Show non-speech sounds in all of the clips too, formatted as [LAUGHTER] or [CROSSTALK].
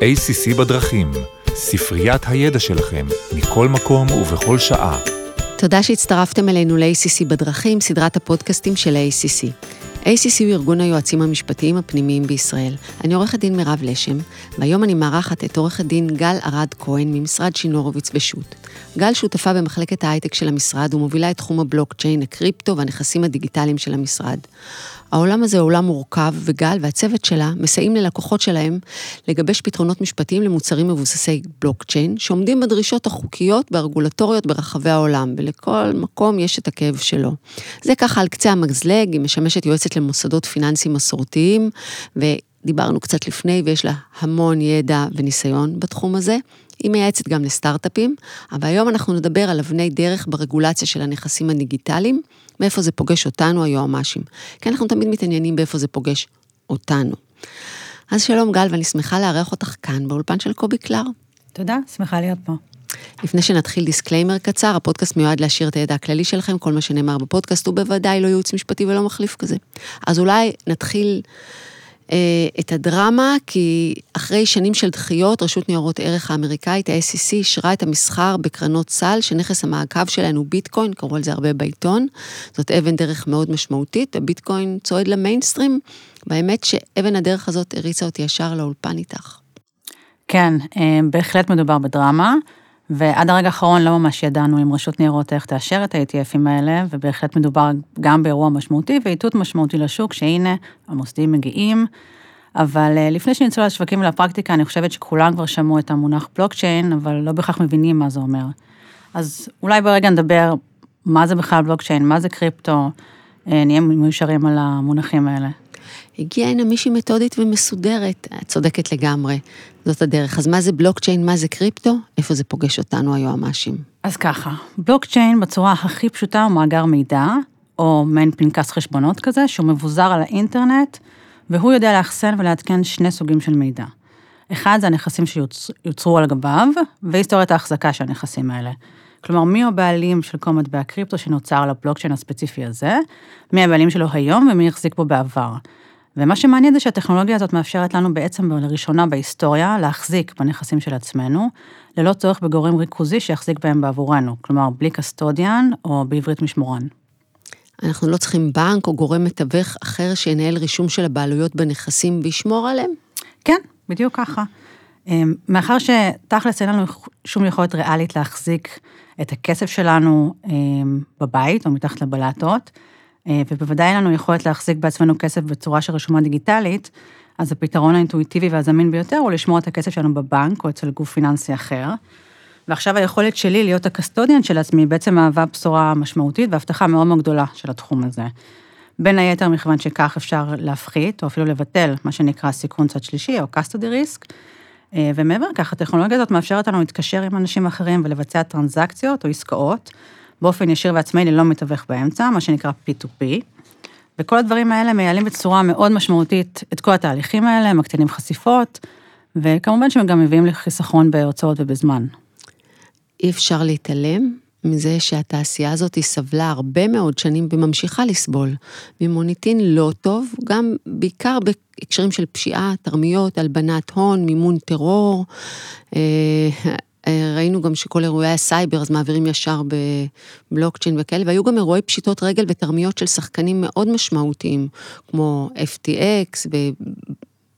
ACC בדרכים, ספריית הידע שלכם, מכל מקום ובכל שעה. תודה שהצטרפתם אלינו ל-ACC בדרכים, סדרת הפודקאסטים של ה-ACC. ACC הוא ארגון היועצים המשפטיים הפנימיים בישראל. אני עורכת דין מירב לשם, והיום אני מארחת את עורכת דין גל ארד כהן ממשרד שינורוביץ ושות'. גל שותפה במחלקת ההייטק של המשרד ומובילה את תחום הבלוקצ'יין, הקריפטו והנכסים הדיגיטליים של המשרד. העולם הזה הוא עולם מורכב, וגל והצוות שלה מסייעים ללקוחות שלהם לגבש פתרונות משפטיים למוצרים מבוססי בלוקצ'יין, שעומדים בדרישות החוקיות והרגולטוריות ברחבי העולם, ולכל מקום יש את הכאב שלו. זה ככה על קצה המזלג, היא משמשת יועצת למוסדות פיננסיים מסורתיים, ודיברנו קצת לפני, ויש לה המון ידע וניסיון בתחום הזה. היא מייעצת גם לסטארט-אפים, אבל היום אנחנו נדבר על אבני דרך ברגולציה של הנכסים הדיגיטליים, מאיפה זה פוגש אותנו, היועמ"שים. כי אנחנו תמיד מתעניינים באיפה זה פוגש אותנו. אז שלום גל, ואני שמחה לארח אותך כאן באולפן של קובי קלר. תודה, שמחה להיות פה. לפני שנתחיל דיסקליימר קצר, הפודקאסט מיועד להעשיר את הידע הכללי שלכם, כל מה שנאמר בפודקאסט הוא בוודאי לא ייעוץ משפטי ולא מחליף כזה. אז אולי נתחיל את הדרמה, כי אחרי שנים של דחיות, רשות ניירות ערך האמריקאית, ה-SEC, אישרה את המסחר בקרנות סל, שנכס המעקב שלהן הוא ביטקוין, קראו על זה הרבה בעיתון. זאת אבן דרך מאוד משמעותית, הביטקוין צועד למיינסטרים, והאמת שאבן הדרך הזאת הריצה אותי ישר לאולפן איתך. כן, אה, בהחלט מדובר בדרמה. ועד הרגע האחרון לא ממש ידענו אם רשות ניירות איך תאשר את ה-ATFים האלה, ובהחלט מדובר גם באירוע משמעותי ואיתות משמעותי לשוק, שהנה, המוסדים מגיעים. אבל אה, לפני שנצאו לשווקים ולפרקטיקה, אני חושבת שכולם כבר שמעו את המונח בלוקצ'יין, אבל לא בהכרח מבינים מה זה אומר. אז אולי ברגע נדבר מה זה בכלל בלוקצ'יין, מה זה קריפטו, אה, נהיה מיושרים על המונחים האלה. הגיעה הנה מישהי מתודית ומסודרת, את צודקת לגמרי, זאת הדרך. אז מה זה בלוקצ'יין, מה זה קריפטו, איפה זה פוגש אותנו היועמ"שים? אז ככה, בלוקצ'יין בצורה הכי פשוטה הוא מאגר מידע, או מעין פנקס חשבונות כזה, שהוא מבוזר על האינטרנט, והוא יודע לאחסן ולעדכן שני סוגים של מידע. אחד זה הנכסים שיוצרו על גביו, והיסטוריית ההחזקה של הנכסים האלה. כלומר, מי הבעלים של כל מטבע קריפטו שנוצר על הבלוקצ'יין הספציפי הזה, מי הבעלים שלו היום ומי החזיק בו בעבר. ומה שמעניין זה שהטכנולוגיה הזאת מאפשרת לנו בעצם לראשונה בהיסטוריה להחזיק בנכסים של עצמנו, ללא צורך בגורם ריכוזי שיחזיק בהם בעבורנו, כלומר בלי קסטודיאן או בעברית משמורן. אנחנו לא צריכים בנק או גורם מתווך אחר שינהל רישום של הבעלויות בנכסים וישמור עליהם? כן, בדיוק ככה. אמ, מאחר שתכלס אין לנו שום יכולת ריאלית להחזיק את הכסף שלנו אמ, בבית או מתחת לבלטות, ובוודאי אין לנו יכולת להחזיק בעצמנו כסף בצורה של רשומה דיגיטלית, אז הפתרון האינטואיטיבי והזמין ביותר הוא לשמור את הכסף שלנו בבנק או אצל גוף פיננסי אחר. ועכשיו היכולת שלי להיות הקסטודיאן של עצמי בעצם מהווה בשורה משמעותית והבטחה מאוד מאוד גדולה של התחום הזה. בין היתר מכיוון שכך אפשר להפחית או אפילו לבטל מה שנקרא סיכון צד שלישי או custody risk. אה, ומעבר לכך, הטכנולוגיה הזאת מאפשרת לנו להתקשר עם אנשים אחרים ולבצע טרנזקציות או עסקאות באופן ישיר ועצמאי ללא מתווך באמצע, מה שנקרא P2P. וכל הדברים האלה מייעלים בצורה מאוד משמעותית את כל התהליכים האלה, מקטינים חשיפות, וכמובן שהם גם מביאים לחיסכון בהוצאות ובזמן. אי אפשר להתעלם מזה שהתעשייה הזאת היא סבלה הרבה מאוד שנים וממשיכה לסבול ממוניטין לא טוב, גם בעיקר בהקשרים של פשיעה, תרמיות, הלבנת הון, מימון טרור. אה, אה, ראינו גם שכל אירועי הסייבר אז מעבירים ישר בבלוקצ'יין וכאלה, והיו גם אירועי פשיטות רגל ותרמיות של שחקנים מאוד משמעותיים, כמו FTX,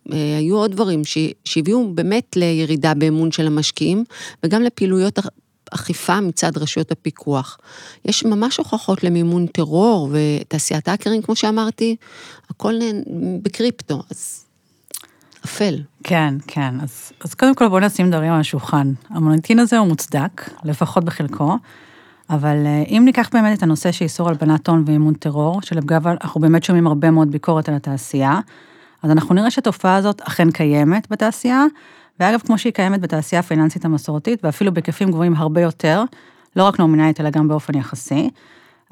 והיו עוד דברים שהביאו באמת לירידה באמון של המשקיעים, וגם לפעילויות אכיפה מצד רשויות הפיקוח. יש ממש הוכחות למימון טרור ותעשיית האקרים, כמו שאמרתי, הכל בקריפטו, אז אפל. כן, כן. אז, אז קודם כל בואו נשים דברים על השולחן. המוניטין הזה הוא מוצדק, לפחות בחלקו, אבל אה, אם ניקח באמת את הנושא של איסור הלבנת הון ואימון טרור, שלגב אנחנו באמת שומעים הרבה מאוד ביקורת על התעשייה, אז אנחנו נראה שהתופעה הזאת אכן קיימת בתעשייה, ואגב, כמו שהיא קיימת בתעשייה הפיננסית המסורתית, ואפילו בהיקפים גבוהים הרבה יותר, לא רק נומינלית, אלא גם באופן יחסי.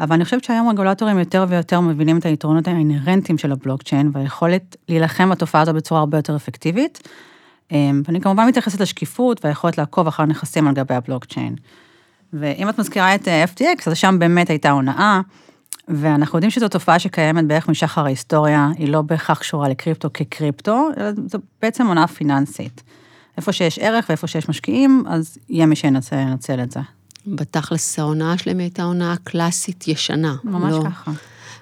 אבל אני חושבת שהיום רגולטורים יותר ויותר מבינים את היתרונות האינהרנטיים של הבלוקצ'יין, והיכולת להילחם בתופעה הזו בצורה הרבה יותר אפקטיבית. אמ, ואני כמובן מתייחסת לשקיפות והיכולת לעקוב אחר נכסים על גבי הבלוקצ'יין. ואם את מזכירה את אה, FTX, אז שם באמת הייתה הונאה, ואנחנו יודעים שזו תופעה שקיימת בערך משחר ההיסטוריה, היא לא בהכרח קשורה לקריפטו כקריפטו, אלא זו בעצם הונאה פיננסית. איפה שיש ערך ואיפה שיש משקיעים, אז יהיה מי שינסה לנצל את זה. בתכלס ההונאה שלהם הייתה הונאה קלאסית ישנה. ממש לא, ככה.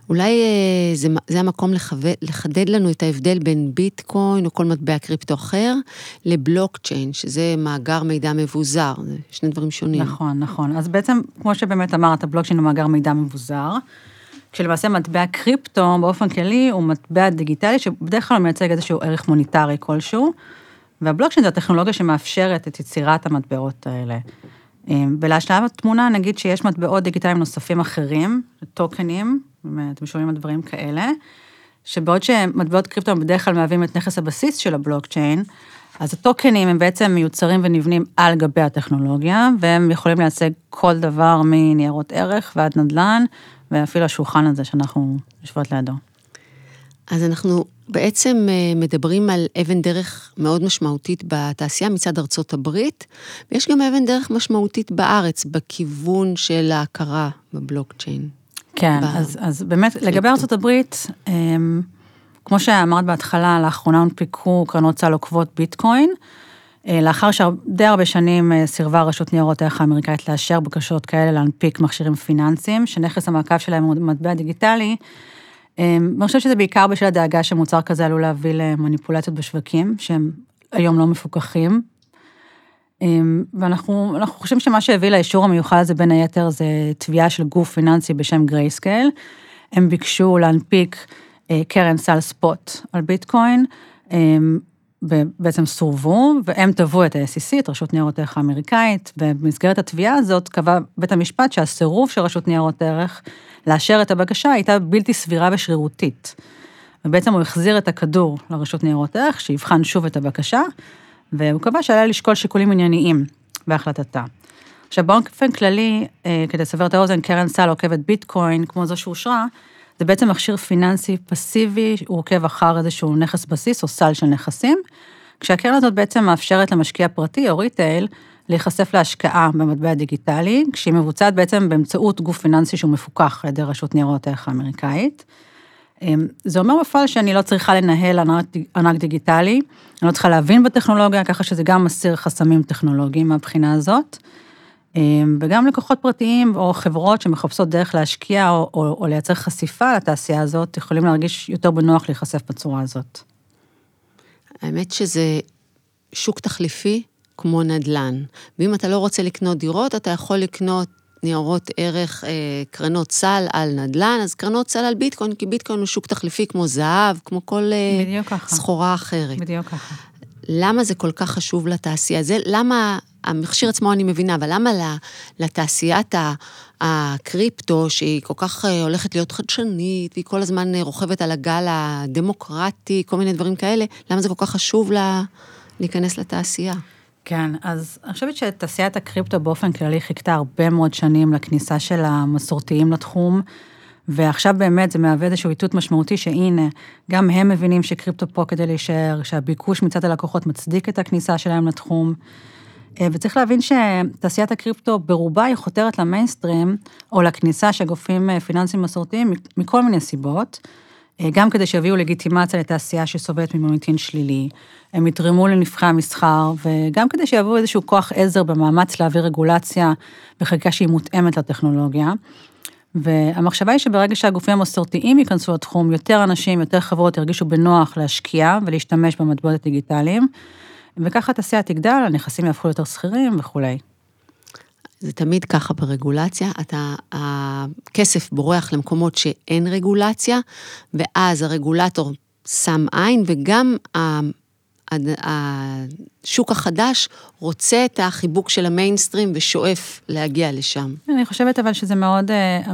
אולי אה, זה, זה המקום לחווה, לחדד לנו את ההבדל בין ביטקוין או כל מטבע קריפטו אחר לבלוקצ'יין, שזה מאגר מידע מבוזר, זה שני דברים שונים. נכון, נכון. אז בעצם, כמו שבאמת אמרת, בלוקצ'יין הוא מאגר מידע מבוזר, כשלמעשה מטבע קריפטו באופן כללי הוא מטבע דיגיטלי שבדרך כלל מייצג איזשהו ערך מוניטרי כלשהו, והבלוקצ'יין זה הטכנולוגיה שמאפשרת את יצירת המטבעות האלה. ולהשלב התמונה נגיד שיש מטבעות דיגיטליים נוספים אחרים, טוקנים, אתם שומעים על דברים כאלה, שבעוד שמטבעות קריפטו בדרך כלל מהווים את נכס הבסיס של הבלוקצ'יין, אז הטוקנים הם בעצם מיוצרים ונבנים על גבי הטכנולוגיה, והם יכולים לייצג כל דבר מניירות ערך ועד נדל"ן, ואפילו השולחן הזה שאנחנו יושבות לידו. אז אנחנו בעצם אה, מדברים על אבן דרך מאוד משמעותית בתעשייה מצד ארצות הברית, ויש גם אבן דרך משמעותית בארץ, בכיוון של ההכרה בבלוקצ'יין. כן, ב... אז, אז באמת, לגבי ארצות הברית, אמ, כמו שאמרת בהתחלה, לאחרונה הונפקו קרנות סל עוקבות ביטקוין, אה, לאחר שדי הרבה שנים אה, סירבה רשות ניירות הערך האמריקאית לאשר בקשות כאלה להנפיק מכשירים פיננסיים, שנכס המעקב שלהם הוא מטבע דיגיטלי, אני חושבת שזה בעיקר בשל הדאגה שמוצר כזה עלול להביא למניפולציות בשווקים, שהם היום לא מפוקחים. אמ, ואנחנו חושבים שמה שהביא לאישור המיוחד הזה בין היתר זה תביעה של גוף פיננסי בשם גרייסקייל. הם ביקשו להנפיק אה, קרן סל spot על ביטקוין, ובעצם סורבו, והם תבעו את ה-SEC, את רשות ניירות ערך האמריקאית, ובמסגרת התביעה הזאת קבע בית המשפט שהסירוב של רשות ניירות ערך לאשר את הבקשה הייתה בלתי סבירה ושרירותית. ובעצם הוא החזיר את הכדור לרשות ניירות ערך, שיבחן שוב את הבקשה, והוא קבע שעליה לשקול שיקולים ענייניים בהחלטתה. עכשיו, באופן כללי, אה, כדי לסבר את האוזן, קרן סל עוקבת ביטקוין, כמו זו שאושרה, זה בעצם מכשיר פיננסי פסיבי, הוא עוקב אחר איזשהו נכס בסיס או סל של נכסים, כשהקרן הזאת בעצם מאפשרת למשקיע פרטי או retail להיחשף להשקעה במטבע דיגיטלי, כשהיא מבוצעת בעצם באמצעות גוף פיננסי שהוא מפוקח על ידי רשות ניירות הערך האמריקאית. אמ, זה אומר בפועל שאני לא צריכה לנהל ענק דיגיטלי, אני לא צריכה להבין בטכנולוגיה, ככה שזה גם מסיר חסמים טכנולוגיים מהבחינה הזאת. אמ, וגם לקוחות פרטיים או חברות שמחפשות דרך להשקיע או, או, או לייצר חשיפה לתעשייה הזאת, יכולים להרגיש יותר בנוח להיחשף בצורה הזאת. האמת שזה שוק תחליפי כמו נדל"ן. ואם אתה לא רוצה לקנות דירות, אתה יכול לקנות ניירות ערך, אה, קרנות סל על נדל"ן, אז קרנות סל על ביטקוין, כי ביטקוין הוא שוק תחליפי כמו זהב, כמו כל אה, סחורה אחרת. בדיוק ככה. למה זה כל כך חשוב לתעשייה? זה למה, המכשיר עצמו אני מבינה, אבל למה לתעשיית הקריפטו, שהיא כל כך אה, הולכת להיות חדשנית, והיא כל הזמן אה, רוכבת על הגל הדמוקרטי, כל מיני דברים כאלה, למה זה כל כך חשוב לה להיכנס לתעשייה? כן, אז אני חושבת שתעשיית הקריפטו באופן כללי חיכתה הרבה מאוד שנים לכניסה של המסורתיים לתחום, ועכשיו באמת זה מהווה איזשהו איתות משמעותי שהנה, גם הם מבינים שקריפטו פה כדי להישאר, שהביקוש מצד הלקוחות מצדיק את הכניסה שלהם לתחום. אה, וצריך להבין שתעשיית הקריפטו ברובה היא חותרת למיינסטרים, או לכניסה של גופים אה, פיננסיים מסורתיים מכל מיני סיבות. אה, גם כדי שיביאו לגיטימציה לתעשייה שסובלת ממוניטין שלילי, הם יתרמו לנבחי המסחר, וגם כדי שיביאו איזשהו כוח עזר במאמץ להעביר רגולציה בחקיקה שהיא מותאמת לטכנולוגיה. והמחשבה היא שברגע שהגופים המסורתיים ייכנסו לתחום, יותר אנשים, יותר חברות ירגישו בנוח להשקיע ולהשתמש במטבעות הדיגיטליים, וככה התעשייה תגדל, הנכסים יהפכו יותר שכירים וכולי. זה תמיד ככה ברגולציה, אתה, הכסף בורח למקומות שאין רגולציה, ואז הרגולטור שם עין, וגם השוק החדש רוצה את החיבוק של המיינסטרים ושואף להגיע לשם. אני חושבת אבל שזה מאוד,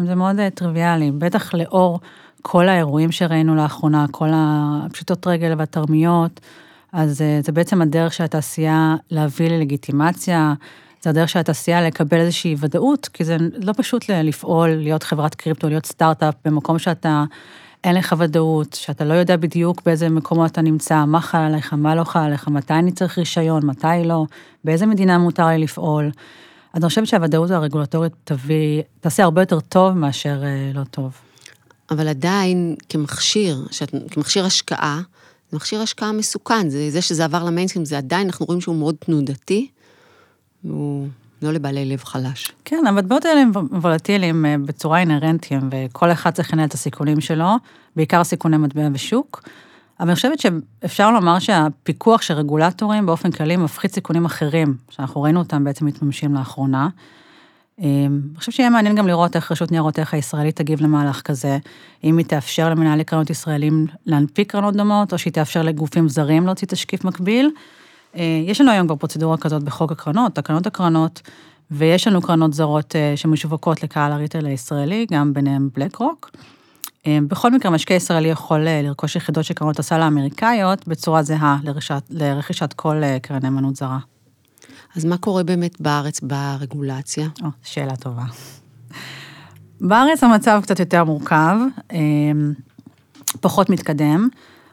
זה מאוד טריוויאלי, בטח לאור כל האירועים שראינו לאחרונה, כל הפשיטות רגל והתרמיות, אז זה בעצם הדרך של התעשייה להביא ללגיטימציה, זה הדרך של התעשייה לקבל איזושהי ודאות, כי זה לא פשוט לפעול, להיות חברת קריפטו, להיות סטארט-אפ במקום שאתה, אין לך ודאות, שאתה לא יודע בדיוק באיזה מקומות אתה נמצא, מה חל עליך, מה לא חל עליך, מתי אני צריך רישיון, מתי לא, באיזה מדינה מותר לי לפעול. אז אני חושבת שהוודאות הרגולטורית תביא, תעשה הרבה יותר טוב מאשר אה, לא טוב. אבל עדיין, כמכשיר, שאת, כמכשיר השקעה, מכשיר השקעה מסוכן, זה, זה שזה עבר למיינסטרים, זה עדיין, אנחנו רואים שהוא מאוד תנודתי, והוא לא לבעלי לב חלש. כן, המטבעות האלה הם וולטיליים אה, בצורה אינהרנטיים, וכל אחד צריך לנהל את הסיכונים שלו, בעיקר סיכוני מטבע בשוק. אבל אני חושבת שאפשר לומר שהפיקוח של רגולטורים באופן כללי מפחית סיכונים אחרים, שאנחנו ראינו אותם בעצם מתממשים לאחרונה. אה, אני חושבת שיהיה מעניין גם לראות איך רשות ניירות ערך הישראלית תגיב למהלך כזה, אם היא תאפשר למנהלי קרנות ישראלים להנפיק קרנות דומות, או שהיא תאפשר לגופים זרים להוציא תשקיף מקביל. אה, יש לנו היום כבר פרוצדורה כזאת בחוק הקרנות, תקנות הקרנות, ויש לנו קרנות זרות אה, שמשווקות לקהל הריטל הישראלי, גם ביניהם בלק רוק. אה, בכל מקרה, משקיע ישראלי יכול לרכוש יחידות של קרנות הסל האמריקאיות בצורה זהה לרכישת, לרכישת כל קרן נאמנות זרה. אז מה קורה באמת בארץ ברגולציה? או, שאלה טובה. בארץ המצב קצת יותר מורכב, פחות מתקדם.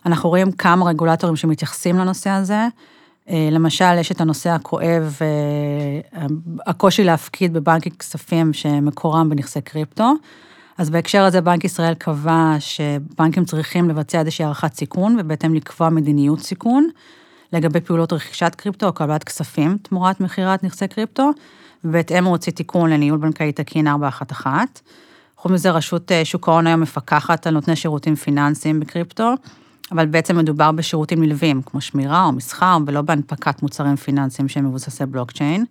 אנחנו רואים כמה רגולטורים שמתייחסים לנושא הזה. אה, למשל, יש את הנושא הכואב, אה, הקושי להפקיד בבנקים כספים שמקורם בנכסי קריפטו. אז בהקשר הזה בנק ישראל קבע שבנקים צריכים לבצע איזושהי הערכת סיכון, ובהתאם לקבוע מדיניות סיכון לגבי פעולות רכישת קריפטו או קבלת כספים תמורת מכירת נכסי קריפטו, ובהתאם הוא הוציא תיקון לניהול בנקאי תקין 411. חוץ מזה, רשות אה, שוק ההון היום מפקחת על נותני שירותים פיננסיים בקריפטו, אבל בעצם מדובר בשירותים נלווים, כמו שמירה או מסחר, ולא בהנפקת מוצרים פיננסיים שהם מבוססי בלוקצ'יין.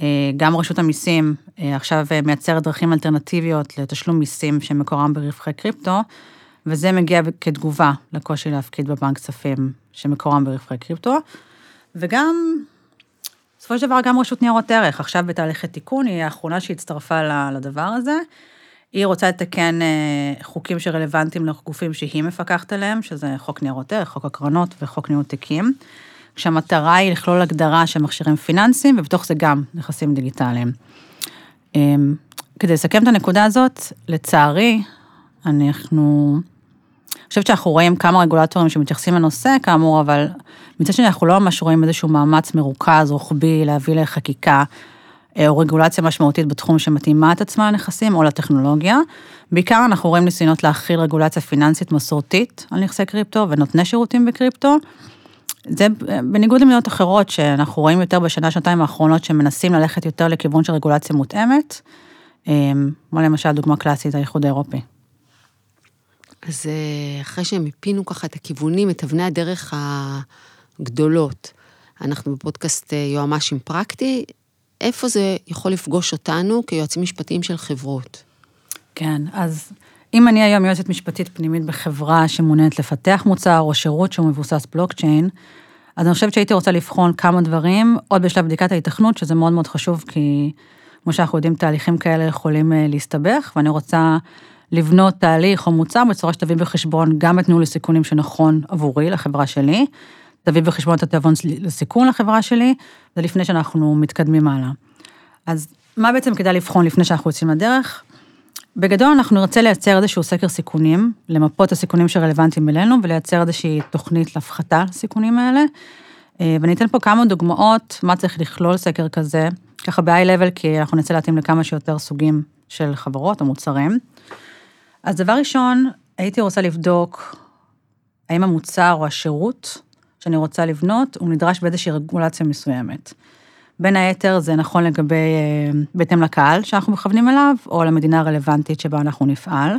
אה, גם רשות המיסים אה, עכשיו אה, מייצרת דרכים אלטרנטיביות לתשלום מיסים שמקורם ברווחי קריפטו, וזה מגיע כתגובה לקושי להפקיד בבנק כספים שמקורם ברווחי קריפטו. וגם, בסופו של דבר, גם רשות ניירות ערך, עכשיו בתהליכי תיקון, היא האחרונה שהצטרפה לדבר הזה. היא רוצה לתקן אה, חוקים שרלוונטיים לגופים שהיא מפקחת עליהם, שזה חוק ניירות ערך, חוק הקרנות וחוק ניהול תיקים, כשהמטרה היא לכלול הגדרה של מכשירים פיננסיים, ובתוך זה גם נכסים דיגיטליים. אמ, כדי לסכם את הנקודה הזאת, לצערי, אנחנו... אני חושבת שאנחנו רואים כמה רגולטורים שמתייחסים לנושא, כאמור, אבל מצד שני אנחנו לא ממש רואים איזשהו מאמץ מרוכז, רוחבי, להביא לחקיקה או רגולציה משמעותית בתחום שמתאימה את עצמה לנכסים או לטכנולוגיה. בעיקר אנחנו רואים ניסיונות להכיל רגולציה פיננסית מסורתית על נכסי קריפטו ונותני שירותים בקריפטו. זה בניגוד למדינות אחרות שאנחנו רואים יותר בשנה, שנתיים האחרונות שמנסים ללכת יותר לכיוון של רגולציה מותאמת, אה, כמו למשל דוגמה קלאסית, האיחוד האירופי. אז אה, אחרי שמיפינו ככה את הכיוונים, את אבני הדרך הגדולות, אנחנו בפודקאסט יועמ"שים פרקטי, איפה זה יכול לפגוש אותנו כיועצים משפטיים של חברות? כן, אז אם אני היום יועצת משפטית פנימית בחברה שמעוניינת לפתח מוצר או שירות שהוא מבוסס בלוקצ'יין, אז אני חושבת שהייתי רוצה לבחון כמה דברים, עוד בשלב בדיקת ההיתכנות, שזה מאוד מאוד חשוב, כי כמו שאנחנו יודעים, תהליכים כאלה יכולים אה, להסתבך, ואני רוצה לבנות תהליך או מוצר בצורה שתביא בחשבון גם את ניהול הסיכונים שנכון עבורי, לחברה שלי, תביא בחשבון את התיאבון לסיכון לחברה שלי, זה לפני שאנחנו מתקדמים הלאה. אז מה בעצם כדאי לבחון לפני שאנחנו יוצאים לדרך? בגדול אנחנו נרצה לייצר איזשהו סקר סיכונים, למפות הסיכונים שרלוונטיים אלינו ולייצר איזושהי תוכנית להפחתה לסיכונים האלה. אה, ואני אתן פה כמה דוגמאות מה צריך לכלול סקר כזה, ככה ב-high level, כי אנחנו נרצה להתאים לכמה שיותר סוגים של חברות או מוצרים. אז דבר ראשון, הייתי רוצה לבדוק האם המוצר או השירות שאני רוצה לבנות, הוא נדרש באיזושהי רגולציה מסוימת. בין היתר זה נכון לגבי, אה, בהתאם לקהל שאנחנו מכוונים אליו, או למדינה הרלוונטית שבה אנחנו נפעל.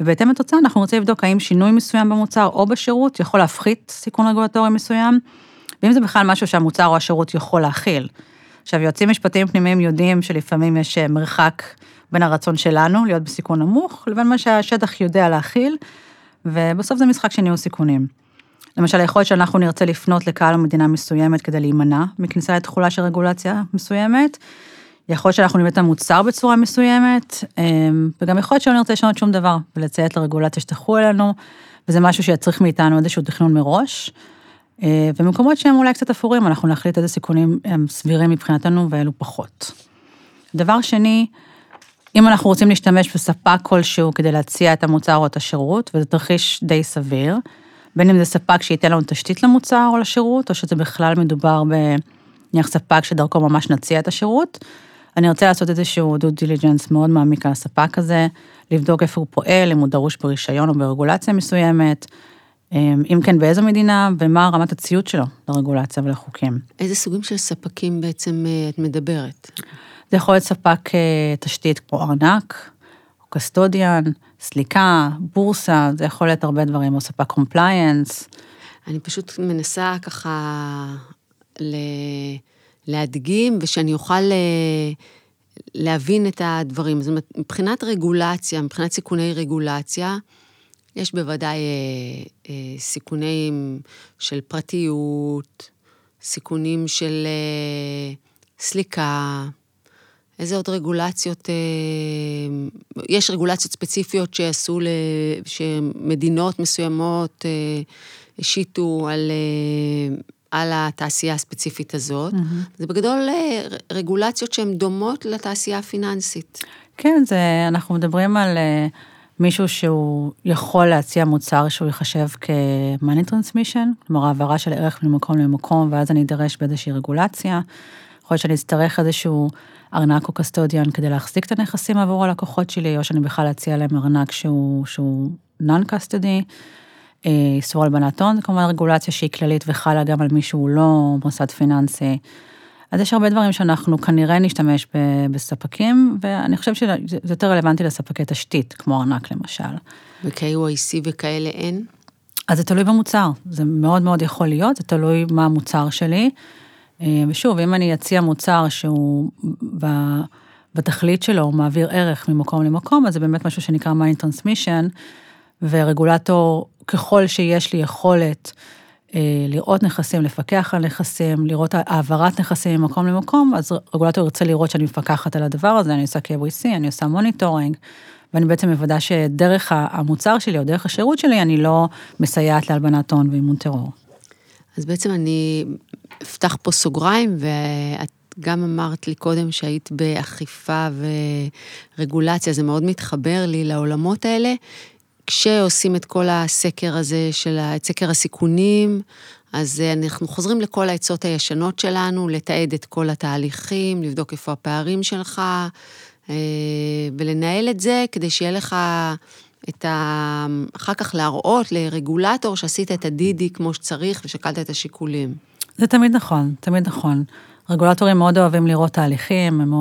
ובהתאם לתוצאה אנחנו רוצים לבדוק האם שינוי מסוים במוצר או בשירות יכול להפחית סיכון רגולטורי מסוים, ואם זה בכלל משהו שהמוצר או השירות יכול להכיל. עכשיו, יועצים משפטיים פנימיים יודעים שלפעמים יש אה, מרחק בין הרצון שלנו להיות בסיכון נמוך, לבין מה שהשטח יודע להכיל, ובסוף זה משחק של ניהול סיכונים. למשל, יכול להיות שאנחנו נרצה לפנות לקהל המדינה מסוימת כדי להימנע מכניסה לתכולה של רגולציה מסוימת. יכול להיות שאנחנו נביא את המוצר בצורה מסוימת, אמ, וגם יכול להיות שלא נרצה לשנות שום דבר ולציית לרגולציה שתחול עלינו, וזה משהו שיצריך מאיתנו איזשהו תכנון מראש. אה, ובמקומות שהם אולי קצת אפורים, אנחנו נחליט איזה סיכונים הם סבירים מבחינתנו ואלו פחות. דבר שני, אם אנחנו רוצים להשתמש בספק כלשהו כדי להציע את המוצר או את השירות, וזה תרחיש די סביר, בין אם זה ספק שייתן לנו תשתית למוצר או לשירות, או שזה בכלל מדובר בנניח ספק שדרכו ממש נציע את השירות. אני רוצה לעשות איזשהו דו דיליג'נס מאוד מעמיק על הספק הזה, לבדוק איפה הוא פועל, אם הוא דרוש ברישיון או ברגולציה מסוימת, אם כן, באיזו מדינה, ומה רמת הציות שלו לרגולציה ולחוקים. איזה סוגים של ספקים בעצם אה, את מדברת? זה יכול להיות ספק אה, תשתית כמו ארנק, או custodian, סליקה, בורסה, זה יכול להיות הרבה דברים, או ספק compliance. אני פשוט מנסה ככה ל... להדגים, ושאני אוכל אה, להבין את הדברים. זאת אומרת, מבחינת רגולציה, מבחינת סיכוני רגולציה, יש בוודאי אה, אה, סיכונים של פרטיות, סיכונים של סליקה, איזה עוד רגולציות, אה, יש רגולציות ספציפיות שעשו, ל, שמדינות מסוימות אה, השיתו על, אה, על התעשייה הספציפית הזאת. Mm-hmm. זה בגדול אה, רגולציות שהן דומות לתעשייה הפיננסית. כן, זה, אנחנו מדברים על אה, מישהו שהוא יכול להציע מוצר שהוא ייחשב כ-money transmission, כלומר העברה של ערך ממקום למקום, ואז אני אדרש באיזושהי רגולציה. יכול להיות שאני אצטרך איזשהו ארנק או קסטודיאן כדי להחזיק את הנכסים עבור הלקוחות שלי, או שאני בכלל אציע להם ארנק שהוא, שהוא non-custody. איסור הלבנת הון, זה כמובן רגולציה שהיא כללית וחלה גם על מי שהוא לא מוסד פיננסי. אז יש הרבה דברים שאנחנו כנראה נשתמש בספקים, ואני חושבת שזה יותר רלוונטי לספקי תשתית, כמו ארנק למשל. ו-KYC וכאלה אין? אז זה תלוי במוצר, זה מאוד מאוד יכול להיות, זה תלוי מה המוצר שלי. ושוב, אם אני אציע מוצר שהוא בתכלית שלו, הוא מעביר ערך ממקום למקום, אז זה באמת משהו שנקרא money transmission, ורגולטור, ככל שיש לי יכולת אה, לראות נכסים, לפקח על נכסים, לראות העברת נכסים ממקום למקום, אז רגולטור ירצה לראות שאני מפקחת על הדבר הזה, אני עושה KYC, אני עושה monitoring, ואני בעצם מוודא שדרך המוצר שלי או דרך השירות שלי, אני לא מסייעת להלבנת הון ואימון טרור. אז בעצם אני אפתח פה סוגריים, ואת גם אמרת לי קודם שהיית באכיפה ורגולציה, זה מאוד מתחבר לי לעולמות האלה. כשעושים את כל הסקר הזה של, את סקר הסיכונים, אז אנחנו חוזרים לכל העצות הישנות שלנו, לתעד את כל התהליכים, לבדוק איפה הפערים שלך, אה, ולנהל את זה כדי שיהיה לך את ה... אחר כך להראות לרגולטור שעשית את הדידי כמו שצריך ושקלת את השיקולים. זה תמיד נכון, תמיד נכון. רגולטורים מאוד אוהבים לראות תהליכים, הם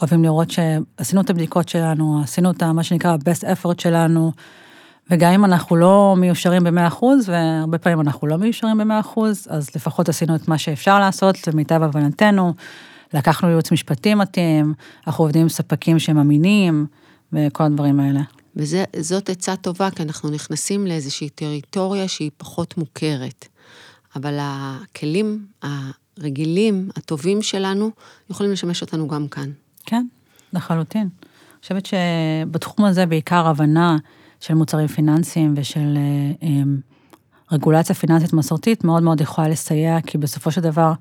אוהבים לראות שעשינו את הבדיקות שלנו, עשינו את מה שנקרא best effort שלנו, וגם אם אנחנו לא מיושרים ב-100%, והרבה פעמים אנחנו לא מיושרים ב-100%, אז לפחות עשינו את מה שאפשר לעשות, למיטב הבנתנו, לקחנו ייעוץ משפטי מתאים, אנחנו עובדים עם ספקים שהם אמינים, וכל הדברים האלה. וזאת עצה טובה, כי אנחנו נכנסים לאיזושהי טריטוריה שהיא פחות מוכרת. אבל הכלים הרגילים, הטובים שלנו, יכולים לשמש אותנו גם כאן. כן, לחלוטין. אני חושבת שבתחום הזה בעיקר הבנה של מוצרים פיננסיים ושל אה, אה, רגולציה פיננסית מסורתית מאוד מאוד יכולה לסייע, כי בסופו של דבר,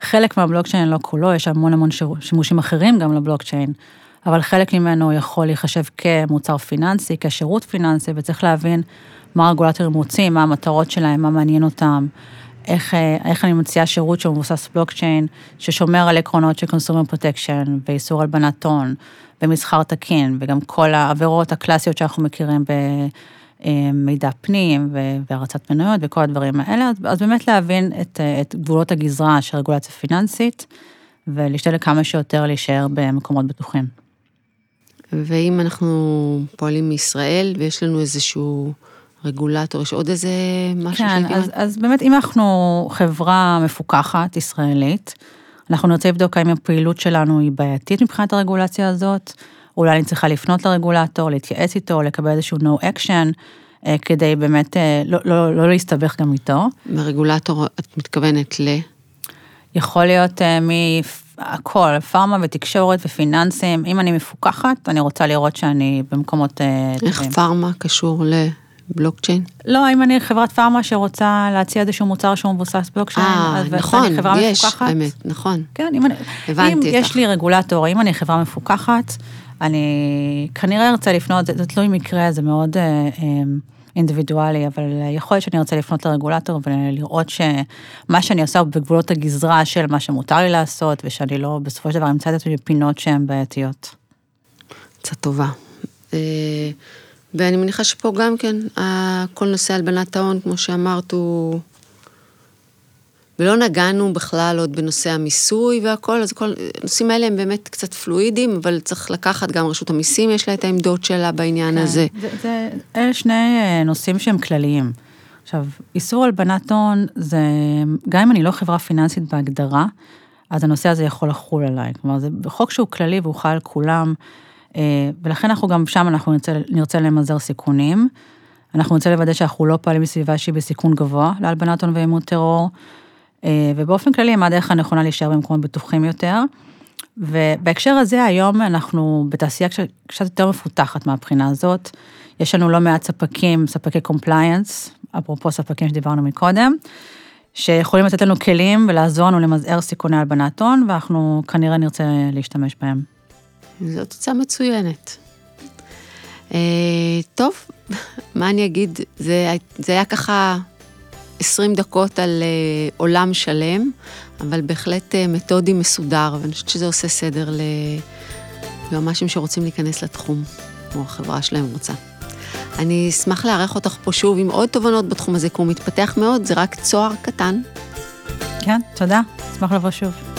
חלק מהבלוקצ'יין, לא כולו, יש המון המון שימושים אחרים גם לבלוקצ'יין, אבל חלק ממנו יכול להיחשב כמוצר פיננסי, כשירות פיננסי, וצריך להבין מה הרגולטורים רוצים, מה המטרות שלהם, מה מעניין אותם, איך, אה, איך אני מציעה שירות שהוא מבוסס בלוקצ'יין, ששומר על עקרונות של consumer protection ואיסור הלבנת הון ומסחר תקין, וגם כל העבירות הקלאסיות שאנחנו מכירים במידע פנים והרצת מנויות וכל הדברים האלה, אז באמת להבין את, את גבולות הגזרה של רגולציה פיננסית, ולהשתדל כמה שיותר להישאר במקומות בטוחים. ואם אנחנו פועלים מישראל ויש לנו איזשהו... רגולטור, יש עוד איזה משהו כן, אז, אז באמת אם אנחנו חברה מפוקחת, ישראלית, אנחנו נרצה לבדוק האם הפעילות שלנו היא בעייתית מבחינת הרגולציה הזאת, אולי אני צריכה לפנות לרגולטור, להתייעץ איתו, לקבל איזשהו no action, אה, כדי באמת אה, לא, לא, לא להסתבך גם איתו. מרגולטור את מתכוונת ל? יכול להיות אה, מהכל, פארמה ותקשורת ופיננסים, אם אני מפוקחת, אני רוצה לראות שאני במקומות... איך טובים. פארמה קשור ל... בלוקצ'יין? לא, אם אני חברת פארמה שרוצה להציע איזשהו מוצר שהוא מבוסס בלוקצ'יין, אה, נכון, יש, מפוקחת. האמת, נכון. כן, אם אני, הבנתי אם אותך. יש לי רגולטור, אם אני חברה מפוקחת, אני כנראה ארצה לפנות, זה, זה תלוי מקרה, זה מאוד אה, אה, אינדיבידואלי, אבל יכול להיות שאני ארצה לפנות לרגולטור ולראות שמה שאני עושה הוא בגבולות הגזרה של מה שמותר לי לעשות, ושאני לא בסופו של דבר אמצא את עצמי בפינות שהן בעייתיות. קצת טובה. אה, ואני מניחה שפה גם כן, כל נושא הלבנת ההון, כמו שאמרת, הוא... ולא נגענו בכלל עוד בנושא המיסוי והכל, אז כל הנושאים האלה הם באמת קצת פלואידיים, אבל צריך לקחת, גם רשות המיסים יש לה את העמדות שלה בעניין כן, הזה. זה, זה, אלה שני אה, נושאים שהם כלליים. עכשיו, איסור הלבנת הון זה, גם אם אני לא חברה פיננסית בהגדרה, אז הנושא הזה יכול לחול עליי. כלומר, זה חוק שהוא כללי והוא חל על כולם, אה, ולכן אנחנו גם שם אנחנו נרצה, נרצה למזער סיכונים. אנחנו נרצה לוודא שאנחנו לא פועלים בסביבה שהיא בסיכון גבוה להלבנת הון ואימון טרור, אה, ובאופן כללי, מה הדרך הנכונה להישאר במקומות בטוחים יותר. ובהקשר הזה, היום אנחנו בתעשייה קצת יותר מפותחת מהבחינה הזאת. יש לנו לא מעט ספקים, ספקי compliance, אפרופו ספקים שדיברנו מקודם, שיכולים לתת לנו כלים ולעזור לנו למזער סיכוני הלבנת הון, ואנחנו כנראה נרצה להשתמש בהם. זו תוצאה מצוינת. אה, טוב, [LAUGHS] מה אני אגיד? זה, זה היה ככה 20 דקות על אה, עולם שלם, אבל בהחלט אה, מתודי מסודר, ואני חושבת שזה עושה סדר ליועמ"שים שרוצים להיכנס לתחום, או החברה שלהם רוצה. אני אשמח לארח אותך פה שוב עם עוד תובנות בתחום הזה, כי הוא מתפתח מאוד, זה רק צוהר קטן. כן, תודה, אשמח לבוא שוב.